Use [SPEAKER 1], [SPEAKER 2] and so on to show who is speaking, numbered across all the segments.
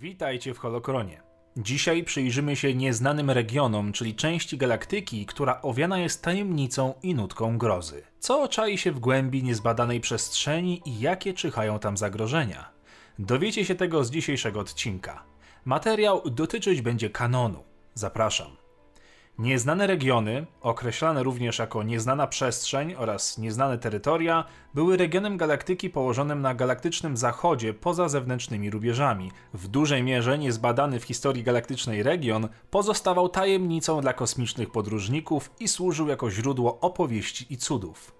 [SPEAKER 1] Witajcie w Holokronie. Dzisiaj przyjrzymy się nieznanym regionom, czyli części galaktyki, która owiana jest tajemnicą i nutką grozy. Co czai się w głębi niezbadanej przestrzeni i jakie czyhają tam zagrożenia? Dowiecie się tego z dzisiejszego odcinka. Materiał dotyczyć będzie kanonu. Zapraszam. Nieznane regiony, określane również jako nieznana przestrzeń oraz nieznane terytoria, były regionem galaktyki położonym na galaktycznym zachodzie poza zewnętrznymi rubieżami. W dużej mierze niezbadany w historii galaktycznej region pozostawał tajemnicą dla kosmicznych podróżników i służył jako źródło opowieści i cudów.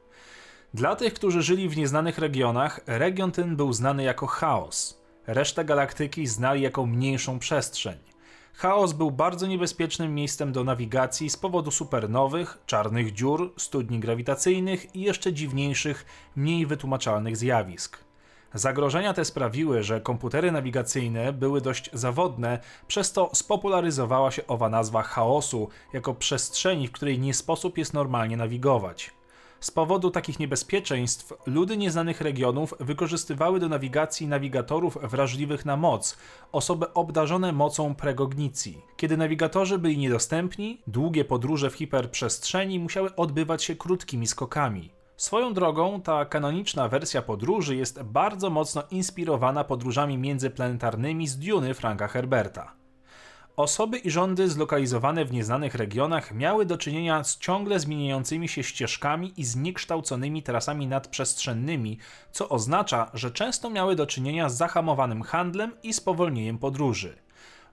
[SPEAKER 1] Dla tych, którzy żyli w nieznanych regionach, region ten był znany jako chaos. Resztę galaktyki znali jako mniejszą przestrzeń. Chaos był bardzo niebezpiecznym miejscem do nawigacji z powodu supernowych, czarnych dziur, studni grawitacyjnych i jeszcze dziwniejszych, mniej wytłumaczalnych zjawisk. Zagrożenia te sprawiły, że komputery nawigacyjne były dość zawodne, przez to spopularyzowała się owa nazwa chaosu jako przestrzeni, w której nie sposób jest normalnie nawigować. Z powodu takich niebezpieczeństw ludy nieznanych regionów wykorzystywały do nawigacji nawigatorów wrażliwych na moc, osoby obdarzone mocą pregognicji. Kiedy nawigatorzy byli niedostępni, długie podróże w hiperprzestrzeni musiały odbywać się krótkimi skokami. Swoją drogą, ta kanoniczna wersja podróży jest bardzo mocno inspirowana podróżami międzyplanetarnymi z Duny Franka Herberta. Osoby i rządy zlokalizowane w nieznanych regionach miały do czynienia z ciągle zmieniającymi się ścieżkami i zniekształconymi trasami nadprzestrzennymi, co oznacza, że często miały do czynienia z zahamowanym handlem i spowolnieniem podróży.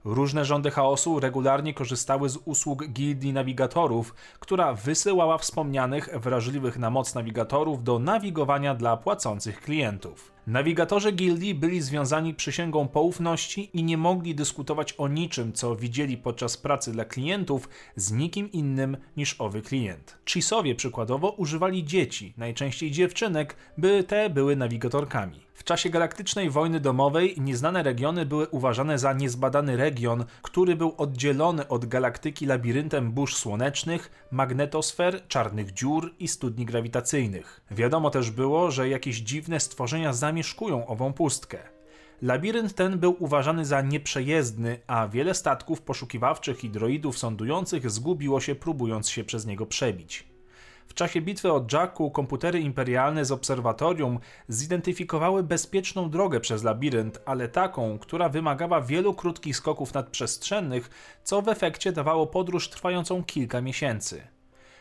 [SPEAKER 1] Różne rządy chaosu regularnie korzystały z usług gildii nawigatorów, która wysyłała wspomnianych wrażliwych na moc nawigatorów do nawigowania dla płacących klientów. Nawigatorzy gildii byli związani przysięgą poufności i nie mogli dyskutować o niczym, co widzieli podczas pracy dla klientów z nikim innym niż owy klient. Chisowie przykładowo używali dzieci, najczęściej dziewczynek, by te były nawigatorkami. W czasie galaktycznej wojny domowej nieznane regiony były uważane za niezbadany region, który był oddzielony od galaktyki labiryntem burz słonecznych, magnetosfer, czarnych dziur i studni grawitacyjnych. Wiadomo też było, że jakieś dziwne stworzenia zamieszkują ową pustkę. Labirynt ten był uważany za nieprzejezdny, a wiele statków poszukiwawczych i droidów sądujących zgubiło się próbując się przez niego przebić. W czasie bitwy o Jakku komputery imperialne z obserwatorium zidentyfikowały bezpieczną drogę przez labirynt, ale taką, która wymagała wielu krótkich skoków nadprzestrzennych, co w efekcie dawało podróż trwającą kilka miesięcy.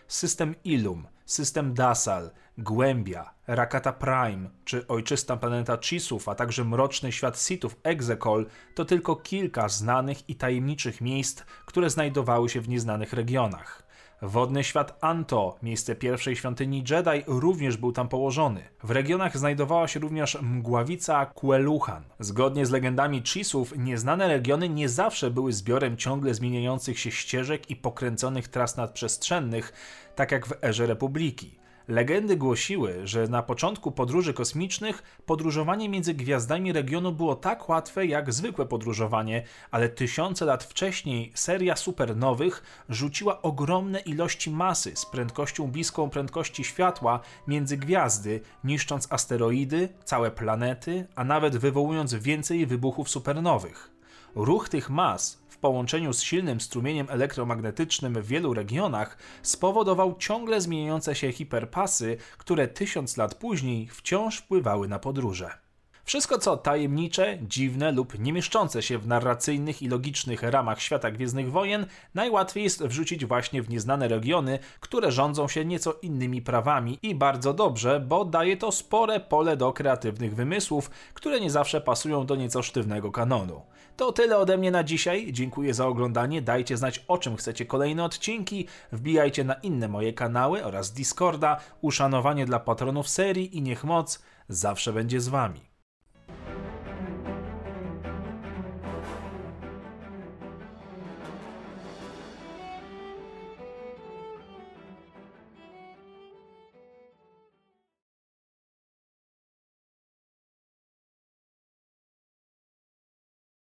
[SPEAKER 1] System Ilum, system Dasal, Głębia, Rakata Prime czy ojczysta planeta Chisów, a także mroczny świat Sithów Exegol to tylko kilka znanych i tajemniczych miejsc, które znajdowały się w nieznanych regionach. Wodny świat Anto, miejsce pierwszej świątyni Jedi, również był tam położony. W regionach znajdowała się również mgławica Kueluchan. Zgodnie z legendami Chisów, nieznane regiony nie zawsze były zbiorem ciągle zmieniających się ścieżek i pokręconych tras nadprzestrzennych, tak jak w erze Republiki. Legendy głosiły, że na początku podróży kosmicznych podróżowanie między gwiazdami regionu było tak łatwe jak zwykłe podróżowanie, ale tysiące lat wcześniej seria supernowych rzuciła ogromne ilości masy z prędkością bliską prędkości światła między gwiazdy, niszcząc asteroidy, całe planety, a nawet wywołując więcej wybuchów supernowych. Ruch tych mas połączeniu z silnym strumieniem elektromagnetycznym w wielu regionach spowodował ciągle zmieniające się hiperpasy, które tysiąc lat później wciąż wpływały na podróże. Wszystko co tajemnicze, dziwne lub nie mieszczące się w narracyjnych i logicznych ramach świata Gwiezdnych Wojen najłatwiej jest wrzucić właśnie w nieznane regiony, które rządzą się nieco innymi prawami i bardzo dobrze, bo daje to spore pole do kreatywnych wymysłów, które nie zawsze pasują do nieco sztywnego kanonu. To tyle ode mnie na dzisiaj, dziękuję za oglądanie, dajcie znać o czym chcecie kolejne odcinki, wbijajcie na inne moje kanały oraz Discorda, uszanowanie dla patronów serii i niech moc zawsze będzie z wami.